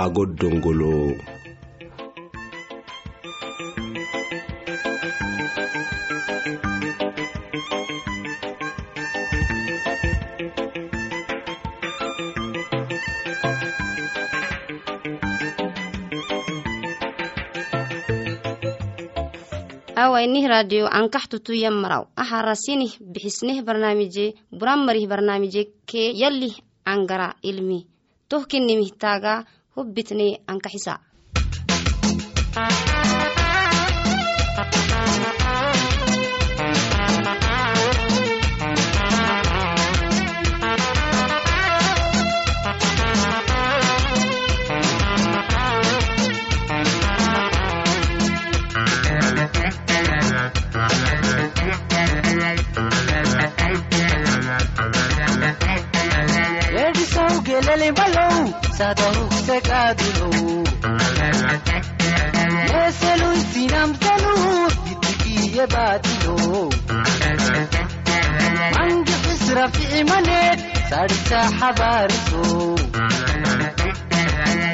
ah aago dongolo awainih radio ankax tutuyam maraw aha rasinih bixisnih barnaamije buramarih barnaamije ke yalih angara ilmi. Tohkinimih taaga hubbitne ankaxisa Yeselun sinamsanu bitikiye batilo Mangi fisra fi manet sarsa habariso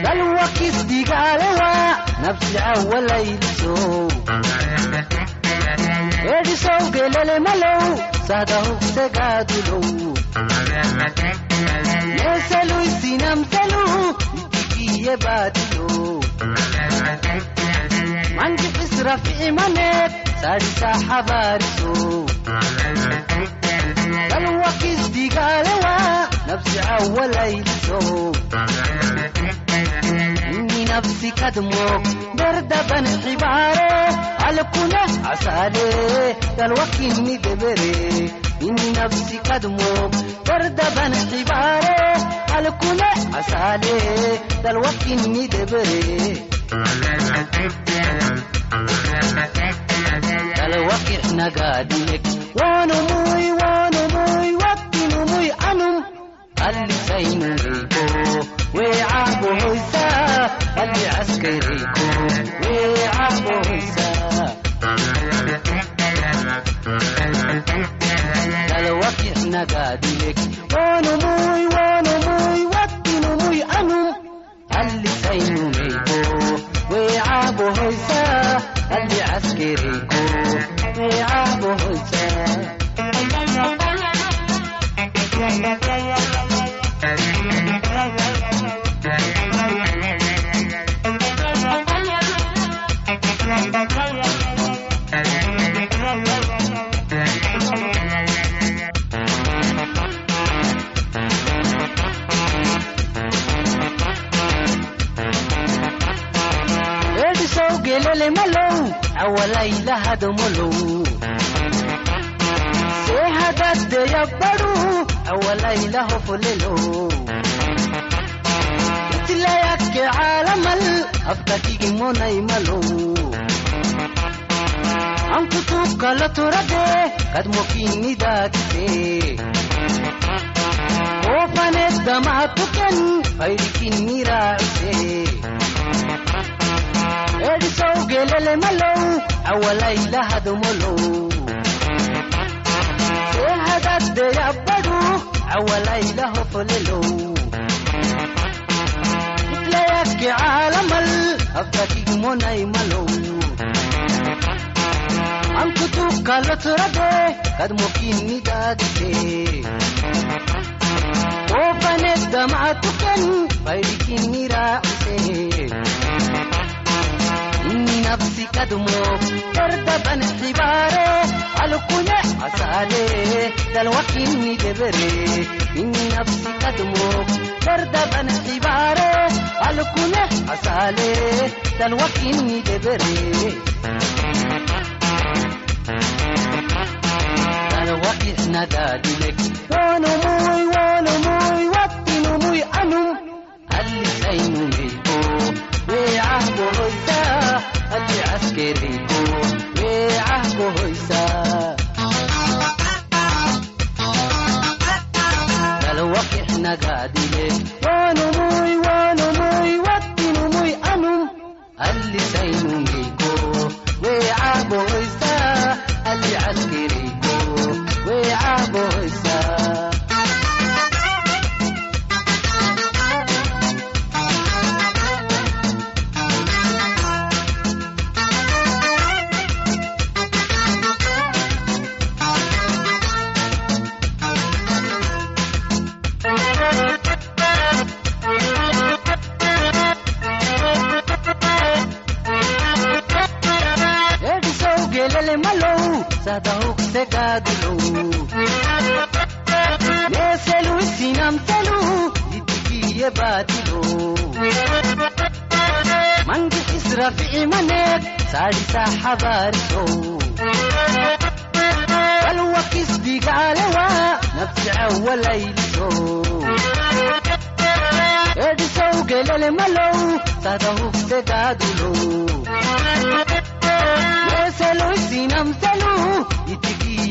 Dalwa kis digalewa nafsi awala iliso Ediso gelele Yeselun sinamsanu bitikiye batilo mangi fisra fi manet sarisa habariso dalwakis digalewa nafsi awalailiso inni nafsi kadmok dardaban xibare alkune asale. Dalwakinni debere inni nafsi kadmok dardaban xibare alkune asale. Dalwakinni debere dalwakix awalaylahadamolow seehadadeyabbaru awalaylahofolelo itilayakke caalamal afkakigimonay-malow ankutukkala turade kadmokinnidaagise oofanedamaatuken faydikinniraacise edisow gelele malow awalaylahadomolow seehadadeyabbaru awalaylahofolelow itlayakke caalamal afkakigmonay-malow ankutukkalo turade kadmokinnidaadise oofanedamaatuken nafsi kadmo dardaban xibare alkune asale dalwakinni debere inni nafsi kadmo dardaban xibare alkune asale dalwakinni debere dalwakix nagaadilek wanumuy wanumuy wattinumuy anum. Allisaynumeyko weecahbohoysa alli caskereyko weecahbohoysa dalwakix nagaadilek wanumuy wanumuy wattinumuy anum allisaynumeyko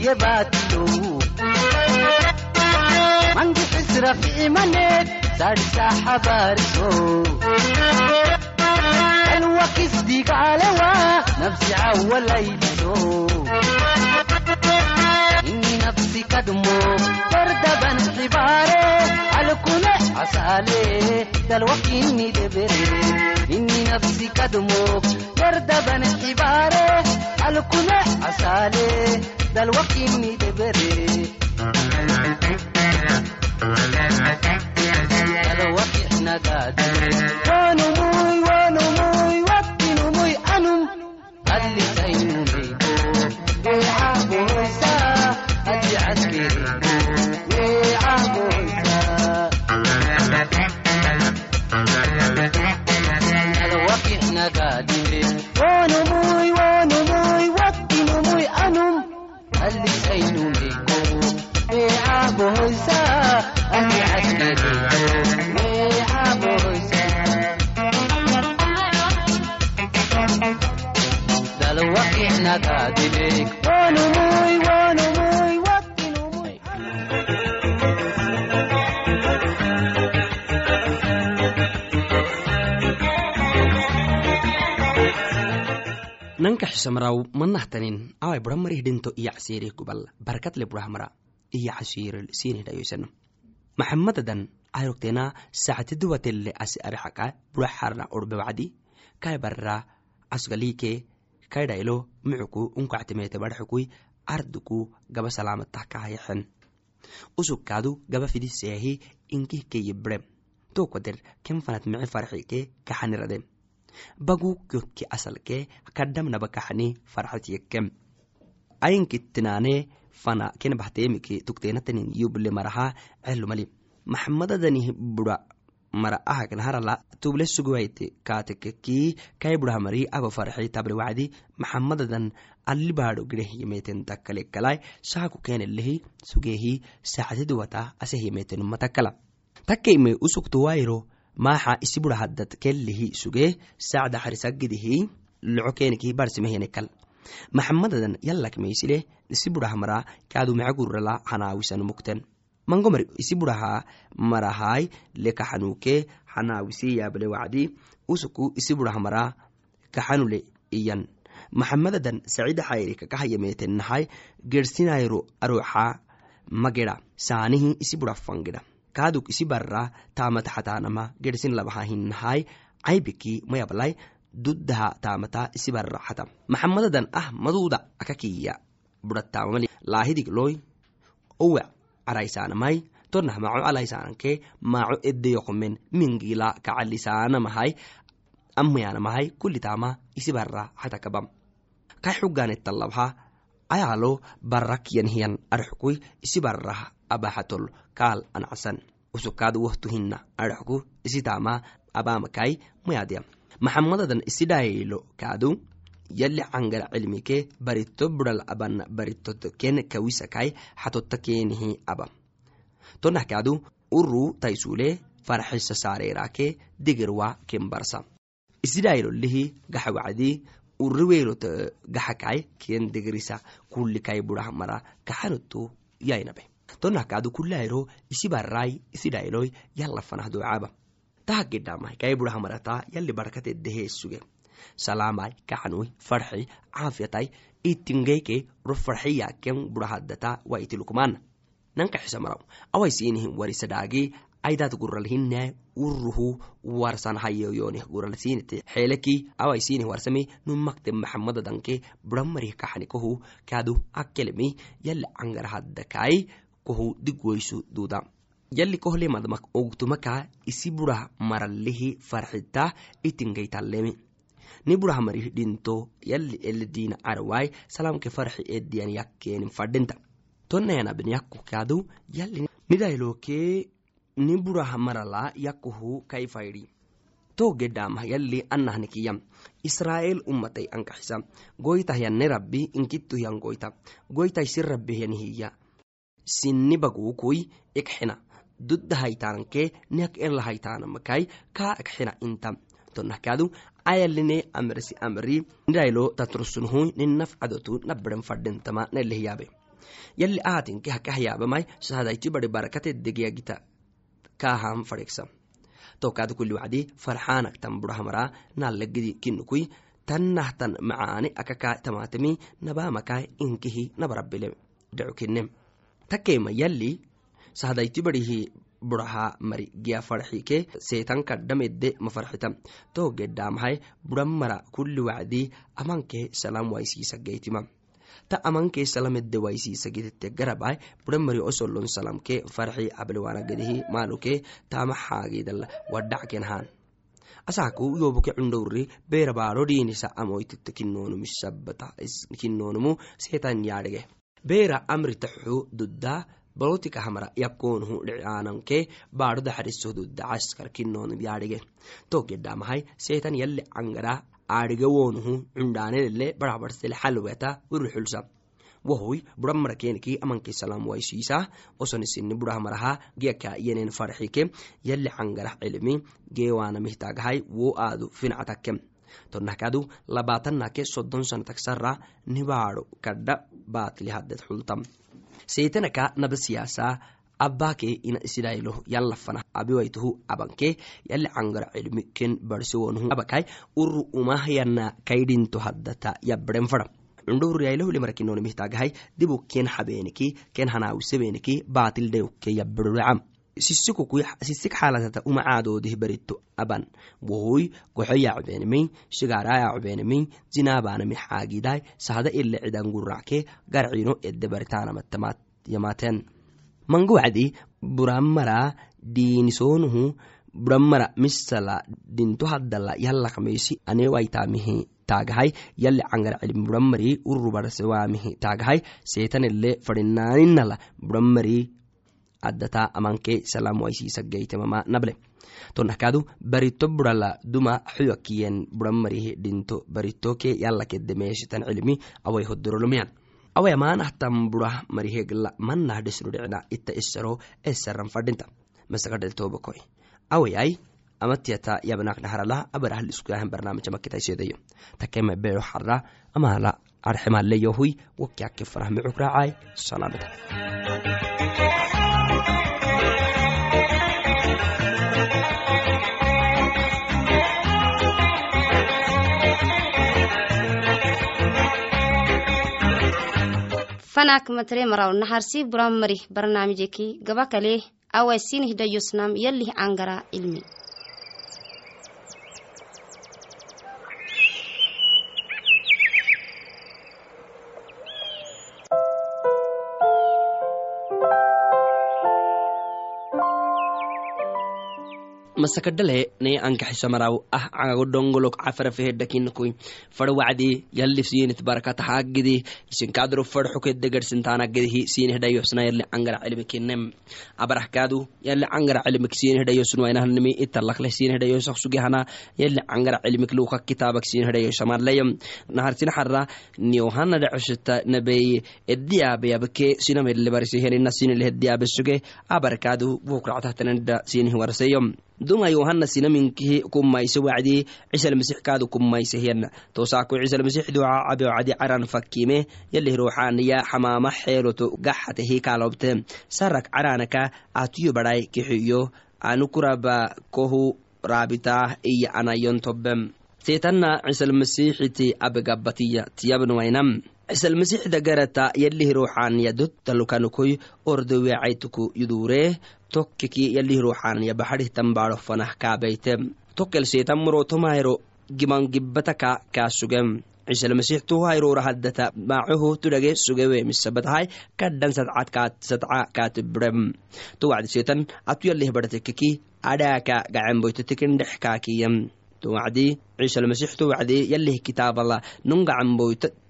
didigiye baadilo mangi israficimaneed saadhisa xabaariso alwakisdigaalewa nafsi cawalayliso inni nafsi kadmo dardaban xibaare alkune casaale dalwakinni debere inni nafsi kadmo dardaban xibaare alkune casaale dalwakinni debere dalwakixnagaade wanumuy wanumuy wakinumuy anum allisaynunaydo nanka xisamaraw manahtanin awai buramarih dhinto iya casiirih gubal barakatle burahamara iya casiiril sinidhayoysano maxamadadan ayrogtena sacatiduwatelle asi arixaka buraxarna orbewacdi kai barra asgalike kai dhaylo mucuku barxukui arduku gaba kahayaxen usugkaadu gaba fidiseyahi inkih keyibre tokwader ken mici farxike kaxanirade bagu kyokki asalke kadhamnaba kaxani farxatyekem ayinkitinaane fana ken bahtemike tukteenatanin yuble maraha celumali maxamadadanih bura mara ahaknaharala tuble suguwaite kaatekeki kai burahamari aba farxi tabre wacdi maxamadadan allibaado gireh yemeten takkalekalai saaku kenelehi sugehi sacatiduwata aseh yemeten matakala takkeime usuktuwairo maaxa isi bura haddad kellihi suge sacda xarisagidihi loco keniki barsimehenekal maxamadadan yallakmeisile isi burahamara kaadu macagurala hanaawisan mukten mangomar isi buraha marahai lekaxanuke xanaawisi yable wacdi usuku isi burahamara kaxanule iyan. Maxamadadan sacida xayri kakahayameten gersinayro aroxa mageda saanihi isi bura fangeda kaaduk isi barra taamataxatanama gersin labaha hinahai caybiki duddaha taamata isi xata maxamadadan ah maduuda akakiya burattamamali laahidig loy owe araisanamai tonah maco alaisananke maco edeyokomen mingila kacalisanamahai amayanamahai kulitama isi barra xatakabam kai xuganettalabha ayalo barrakyanhiyan arxukui isi abaxatol kaal anacsan usukaad wohtuhina arxku isi tama abamakai mayadya maxamadadan isi dhaylo kaadu yali cangara cilmike barito bural aban baritot ken kawisakai xatotta kenihi aba tonah kaadu uru taisule farxisa sareerake digerwa ken barsa isidhaylolihi gaxa wacdi uriweelot gaxakai ken degerisa kulikai burah mara kaxanoto yainabe tonah kaadu kulayro isi barai isi dhayloy yalla fanah docaba tahagedhamai kai burah marata yali barkatedehe suge salamai kaxanui farxi caafiyatai itingeyke ro farxiya ken burahadata wa itilukmana nanka xisamaraw awai siinihin warisadhaagi aidat guralhinai uruhu warsan hayoyonih guralsinite xeeleki awai sinih warsami numakte maxamadadanke buramarih kaxanikohu kaadu akkelemi yali cangarahadakai kohu digwoysu duda yali kohlemadmak ogtumaka isi burah maralihi farxita itingeytalemi ni burahmarih dhinto yalli elediina carwaai salamke farxi ediyan yakkeenin fadhinta tonnayanabin yakkukaadu yalli nidailokee ni burahmarala yakkuhu kai faydi to gedhamah yalli annahnikiyam israa'el ummatay ankaxisa goytah yanne rabbi inkittuh yan goyta. Goytay sin baguukui ikxina dudda haytaanke niak enla haytaanamakai kaa ikxina inta. Tonahkaadu ayaline amrisi amri nidailo tatrusunhui ninaf cadotu nabaren fadhintama nalehiyaabe yalli aatinke hakahyaabamai sahadayti bari barakatedegiyagita kaahan fadhegsa tokaada kuli wacdi farxaanaktan burahmara naalagidi kinukui tannahtan macaani akakaa tamaatami nabamakai inkihi nabarabile dhecukine takema yalli sahadayti barihi buraha mari giya farxike seetan kadhamedde mafarxita to gedhamahai buramara kuli wacdi amanke salam waisiisageytima ta amankee salamedde waisiisagitete garabai buramari osolon salamke farxi ablewanagadihi maaluke tama xaagidala wadhackenhaan asaku yoboke cundowri beerabaaro dhiinisa amoytite kinoonumu seetan yaadhege beera amritaxu dudda balotika hamara yakoonhu dhiciaananke baadhoda xarisoh dudda caskar kinoonum yaadhege togedhamahai seetan yalli cangara aadhigawoonuhu cundhaanelele barabarsele xalweta uruxulsa wahoy buramara keniki amanke salam waisiisa osonisini burahamaraha giyaka yenen farxike yalli cangarah cilmi geewaanamihtagahai wo aadu fincatake tonahkadu labaatanake soddon sanataksara nibaadho kadha baatli hadded xultam seetanaka naba siyaasa ina isidailo yallafana abiwaituhu abanke yalli cangara cilmi ken barsiwonuhu abakai uru umahyana kaydhinto haddata yabren fada. Cundhowriyailahulimarakinonimihtagahai dibu ken habeeniki ken hanaawisebeniki baatildayokke yabiroracam sisik xaalatata umacaadodih berito aban. Wohoy goxo yacbenimi shigaara yacbenimi zinabanami xaagidai sahada ile cidan guracke garcino ede wacdi buramara diinisoonuhu buramara misala dinto haddala yallakmeysi anewaitamihi taagahai yalli cangar cilmi buramari urubarsewaamihi taagahai seetanele fadhinaaninala buramari addata amanke salam waisiisageytemama nable. Tonahkaadu barito burala duma xuyakiyen buramarihi dhinto baritoke yalakedde meeshitan cilmi awai hodorolomiyan awaya maanahtan burah marihegla manah dhesrudhicna ita isaro esaran fadhinta masakadheltobakoi awayai amatiyata yabnaknaharala abarahliskuyahan barnaamija makitaisedayo takema beero xara amala arxemaleyohui wakyake farahmi cukraacai salaamada fanak matre maraw naharsi buram marih barnaamijeki gaba kale awai sinih dayosnam yallih angara ilmi masakadhale ne ankaxisamaraw ah cagodhongolok cafarafehedhakinakoi far wacdi yallif sinit barakata haagidi isinkadro far xukede garsintaanagedihi sinehdayosna yalli cangara cilmikinem abarahkaadu yalli cangara cilmik sinehdayosnuainahnimi italakleh sinehdayosaq sugehana yalli cangara cilmik luka kitabak sinehdayosamalayam naharsin xara niyohana dhacoshita nabeye ediyaabeyabke sinamelle barisihenina sinelehediyabe suge abarkaadu bukractahtanada sinih warseyom duma yohana sinaminkihi kumayse wacdi cisalmasix kaadu kumaysehyan tosaako cisalmasix duca cabewcadi caran fakime yalih ruuxaniya xamaama xeeloto gaxatehi kaalobte sarak caranaka atuyo badai kixiyo anukuraba kohu raabitaah iya anayon tobem seetanna cisalmasixiti abegabatiya tiyabnuwainam cisalmasixda garata yalih ruuxaniya dottalukanukoy ordowecaytuku yudure tokkeki yalih ruuxaniya baxadih tambaadho fanah kaabeyte. Tokkel seetan murotomaayro giman gibbataka kaa sugem cisalmasix tuhayrora haddata tudhage sugewe misabatahay kadhan sadca kaatibrem. To wacdi seetan atu yalih badhatekeki adhaaka gacemboyto tekendhex kaakiyam towacdi ciisalmasix towacdi yalih kitaabala nun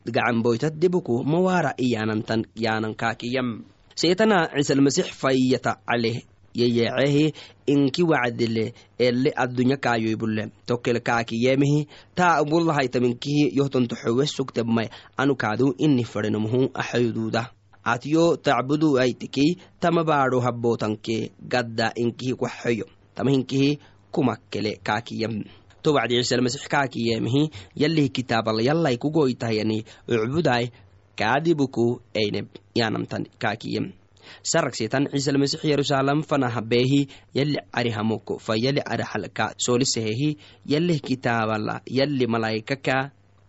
gacan boytad debuku mawara iyanantan yanan kaakiyam. Seetana ciisalmasix fayyata caleh yeyeecehi inki wacdile ele addunya kaayoybule tokel kaakiyemihi taa ubulahaytaminkihi yohtonto xowe sugtebmay anu kaadu ini fadenomuhu axayuduuda atyo tacbudu aitiki tama habootanke gadda inkihi kwaxeyo tama hinkihi kumakkele kaakiyem to wacdi ciisalmasix kaakiyemihi yalih kitaabala yallay kugoytahayani ucbuday kaadibuku eineb yanamtan kaakiyem saragsetan ciisalmasix yerusalem fanah beehi yali carihamoko fa yali carahalka soolisehehi yalih kitaabala yali malaikaka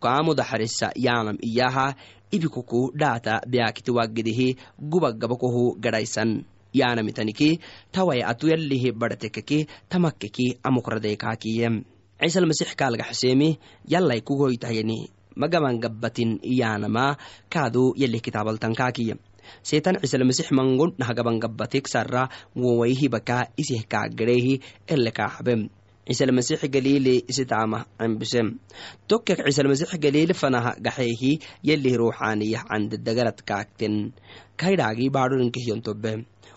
kaamudaxarisa yanam iyaha. Ibikuku dhaata beakiti waggidihi gubagabakohu gadhaysan yanamitaniki taway atu yalihi badhatekeki tamakkeki amokradeekaakiyem ciisalmasix kaalgaxseemi yallay kugoytahyani magaban gabbatin iyanama kaadu yalih kitaabaltankaakiya seetan ciisalmasix mangon sarra wowaihibaka isih kaaggareehi ele kaaxabem ciisalmasix isitaama cembisem tokkek ciisalmasix galiili fanaha gaxeehi yalih ruuxaaniyah candedagarat kaakten. Kaydhaagii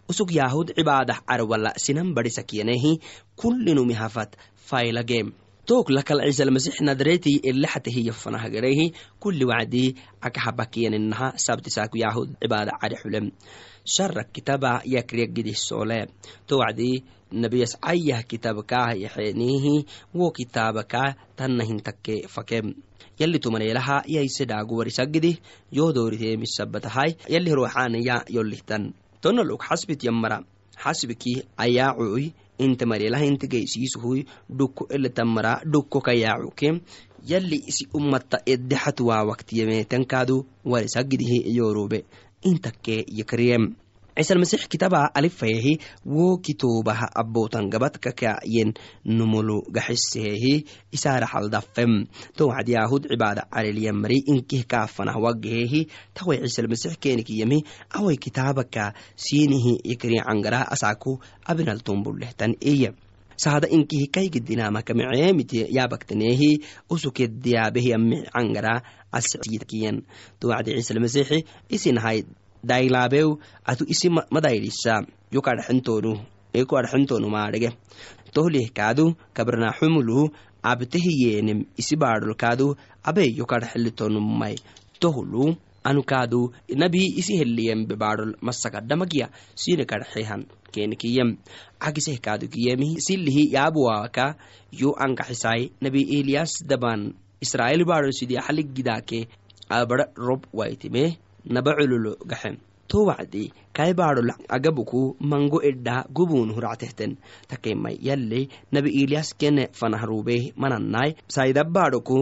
usug yaahud cibaadah carwala sinan badhisakyanehi kullinumihafat faylagem took lakal ciisalmasix nadreeti elexatehiya fanahgareehi kulli wacdii akahabakyaninaha sabtisaaku yaahud cibaada cari xulem sharak kitaba yakriyagidih soole to wacdii nabiyas yaxeenihi wo kitaabaka tannahintakke fakem yalli tumaneelaha yaisedhaagu warisagidih yohdooritemisabbatahay yalli ruuxaanaya yollihtan tonalog xasbit yammara xasbiki ayaacuy inta mareelaha inta geysiisuhuy dhukko eletamara dhukko kayaacuke yalli isi ummata eddexat waa waktiyameetankaadu warisagidihi yoorube intakke yakriyem ciisalmasix kitaba alifayehi wo kitoobaha abbootan gabadka kaayen numulu gaxisehehi isaaraxaldafem to wacd yaahud cibaada calelyamari inkih kaafanah wagahehi taway ciisalmasix keenikiyemi away kitaabaka siinihi yakriicangara asaaku abinaltumbulehtan iya sahada inkihi kaygidinaamakamiceemite yaabaktaneehi usukediyaabehi amicangara askiyan to wacdi ciisalmasixi isinahay daylaabew atu isi eko adhaxintoonu maadhege tohlih kaadu kabarnaaxumulu abtehiyeenem isi baadholkaadu abe yokadhaxilitonumay tohlu anu kaadu nabii isi heliyembe baadhol masakadhamagiya sine kadhaxehan kenikiyem agiseh kaadu silihi yaabuwaaka yo ankaxisay nabi eliyas daban. Israel baadhol sidia xaligidaake abara rob waitime naba cululo gaxem to wacdi baadhol agabuku mango edha gubun huractehten takemai yalle nabi iliyas kene fanahruubeh manannai saida baadhoku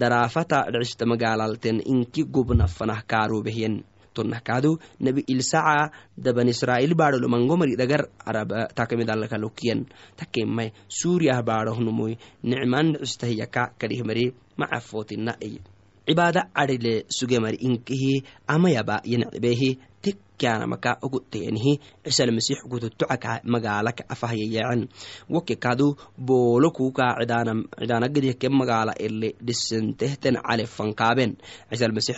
daraafata dhicista magaalalten inki gubna fanah kaaruubehyen tonnahkaadu nabi ilsaca daban israa'il baadholo mango mari dagar araba takamidalakalokiyan takemai suuriyah baadhohnumuy nicman dhicistahiyaka kadihmari macafootina ey cibaada cadhile sugemari inkihi amayaba yancebehi tekkanamaka oguteyanihi cisalmasix gututocaka magaalaka afahyayeecen woke kadu boolo kuka cidaanagedihke magaala ele dhisentehten cale fankaaben. Cisalmasix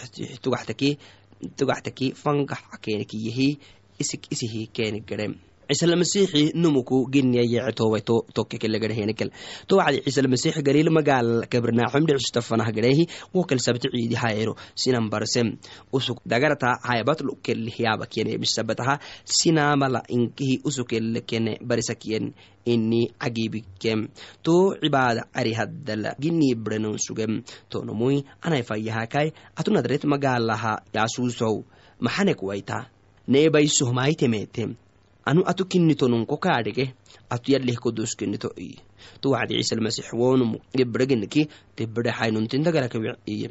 tugaxtaki fankax kenikiyihi isik isihi keni gerem ciisalmasixi numuku giniyayeece toway tokkekelegarhenikel to wacdi ciisalmasix galil magaal kabarnaaxum dhicstafanah garehi wokel sabti ciidi hayero sinan barsem usuk dagarata haybatlu bisabataha sinamala inkihi usukelle kene barisakiyen ini cagibikem to cibaada cari haddala gini brenon sugem tonomui anay fayyahakai atu nadret magaalaha yaasuusow maxanek neebaysohmaitemeetem anu atu kinitonunko kaadhige. Atu yalih kodoskenito iye to wacdi ciisalmasix wonumu gebregeniki tebere haynuntin dagarakawiye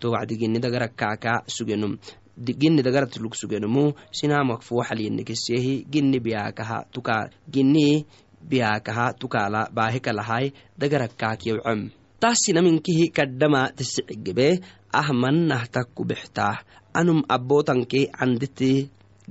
to wacdi gini dagarakaaka sugenum gini dagaratlug sugenumu sinamak fuwaxalyenikesehi gini biyaakaha tuka gini biyaakaha tukala baahikalahay dagarakaakiyawcem taasinaminkihi kadhama tisicigebe ahmannah takku bextaah anum abootanke canditi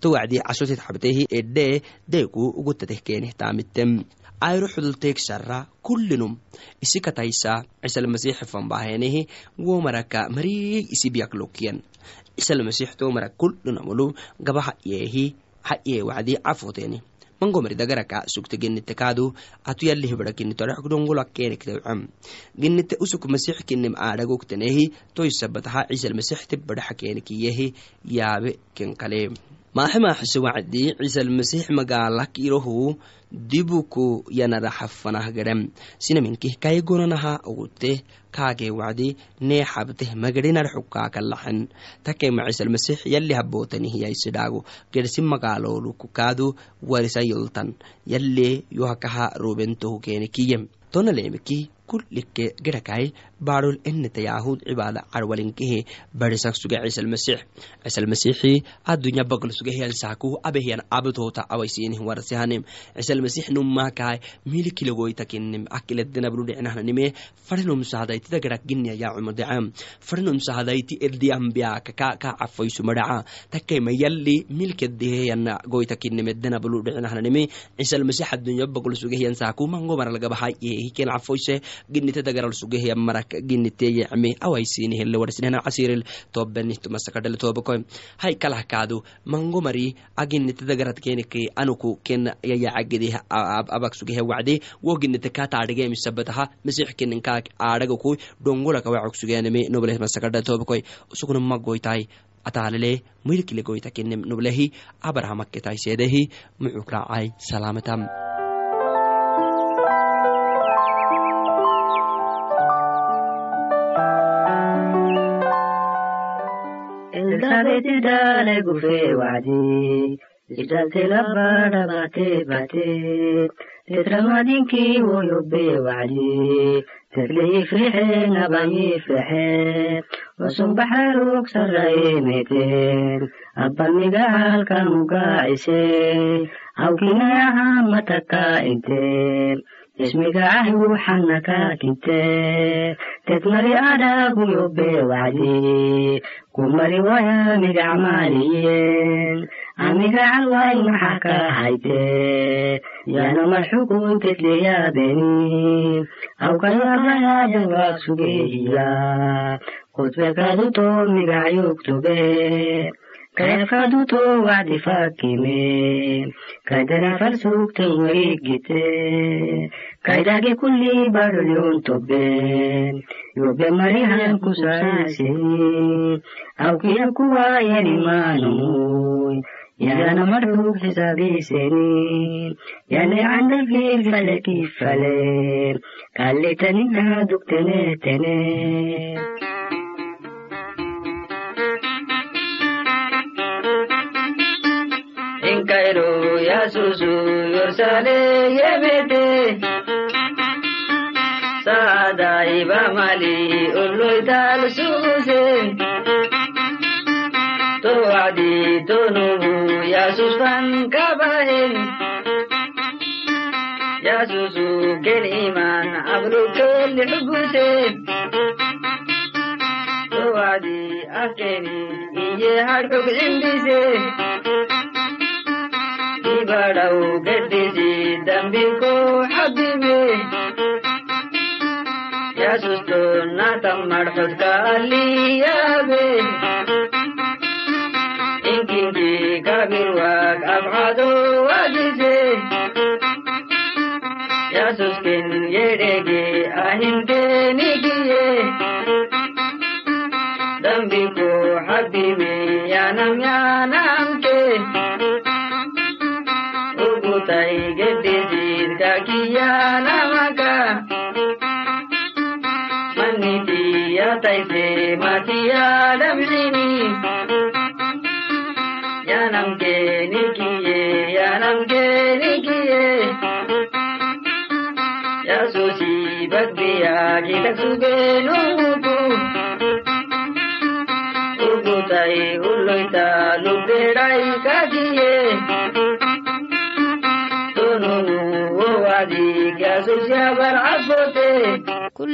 towacdi casotet xabtehi edhe deeku ugutateh keenih taamitem ayro xudulteeg shara kullinum isi kataysa fanbahenehi womaraka mariig lokyan ciisalmasiix tomara kullinamulu gaba hayeehi hayee wacdi cafoteni mangomari dagaraka sugte genite kaadu atu yalih bada kinito adhaxgdongolak kenekteocam genite usuk masix kinim aadhagogtenehi toysabataha ciisalmasixte badaxa kenekiyehi yaabe kenkale maaxe maaxise wacdi ciisalmasix magaalak irohu dibuku yanara xafanah gadham sinaminkih kaygonanaha ogute kaagee wacdi nee xabteh magadhinarxukaakalaxen takema ciisalmasix yali habootanihiyaisidhaago gersi magaalooluku kaadu warisa yoltan yalle yohakaha robentohu keenekiyem tonaleemeki kullike gedhakai baadhol eneta yaahud cibaada carwalinkehe barisak suge ciisalmasix ciisalmasixi adunya bagl sugehiyalsaaku abehyan abtoota awaisinih warasihanim. Ciisalmasix numaakai milikilagoytakinim akiledenabnudhicnahnanime farinum sahadayti gedhak ginia yaacumodecam farinum sahadayti erdiambiaka ka ka cafaysumadaca takema yalli milkedeheyana goytakinimeddenabnudhicnahnanime ciisalmasix adunya bagl sugehyansaaku mangomaralgabahay yehiken cafoyse ginite dagaral sugeheya marak ginite yecme awaisinihele warsinehna casiril tobenihtumasakadhale tobakoy hay kalah kaadu mango mari aginite kenike anuku ken yayacagedeh abak sugehe wacde wo ginite ka taadhigemisabataha masix keninkaak aadhagaku dhongolaka wacok sugeneme nobleh usukuna magoytai ataalele milkile goyta noblehi abrahamakketai seedehi mucukraacai salaamatam Elizabeti dale gufe wadi. Idalte labada bate bate. Tetramadinki woyobe wadi. Tetli yifrixe naba yifrixe Wasum baxaruk sarraye meten Abbaniga halkan mugaacise Awkinayaha mataka inte ismiga ahyu xanaka kinte tetmari adagu yobe wacdi kumari waya migacmaaliyen amiga calway maxa ka hayte yana marxukun tetleyaabeni awkayabaya sugehiya kutbekaduto migacyugtube kayafkaduto wacdi fakime kaydana falsugtan warigite kaydage kulli barolyon toben yobe marihan kusaasini awkiya kuwa yanimaanoy yana marhug xisaabiseni yana candalfil fale kifale Cairo ya susu yorsale yebete saada iba mali ulloital suguse to wadi to nubu ya susfan kabahin ya susu kel iman abru kel hubuse to wadi akeni iye haduk indise ibadau gedisi dambiko habibe yasusto natam marxudka aliyabe inkinki kabirwag abcado wadise yasuskin yedhege tai geddijiit kakiyyaa namaka manni tiyya taise matiyyaa dabsini yaanam keeni kiyye yaanam keeni kiyye yasuusi bakbiyaa kitaksugeenu muku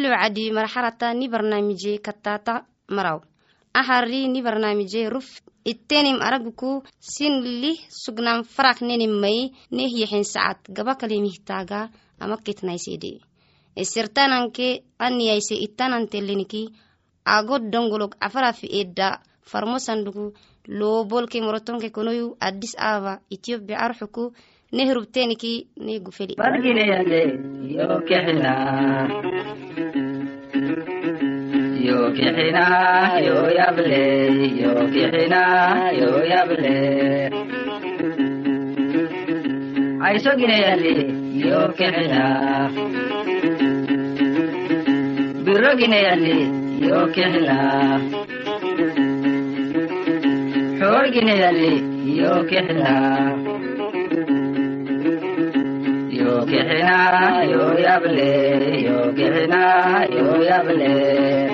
kullu wacdi marxalata ni barnaamije katata maraw. Ahari ni barnaamije ruf ittenim araguku sin lih sugnam farak nenim mai neh yexen sacad gaba kalimihtaga ama kitnaysede isirtananke aniyayse ittananteleniki ago dongolog afarafi edda farmo sandugu loobolke morotonke konoyu addis ababa ethiopia arxuku neh rubteniki ne gufeli yo kexina yo yable yo kexina yo yable kexina birogineyale yo kexina xoorgineyale yo kexina yo kexina yo yable yo kexina yo yable ayrogineyale yo kexina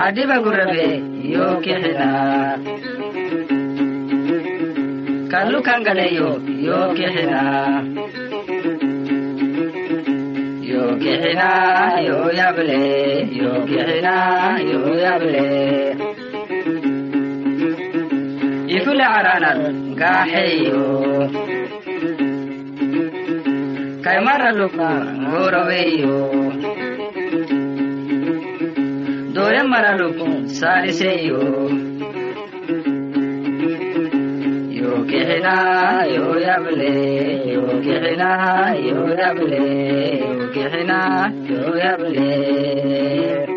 xadiba gurabe yo kexina kallu yo kexina yo kexina yo yable yo kexina yo yable ifule caranan gaaxeyo kaymaraluku ngoroweyo doya maraluku saaliseyo yo kexina yo yable yo kexina yo yable yo kexina yo yable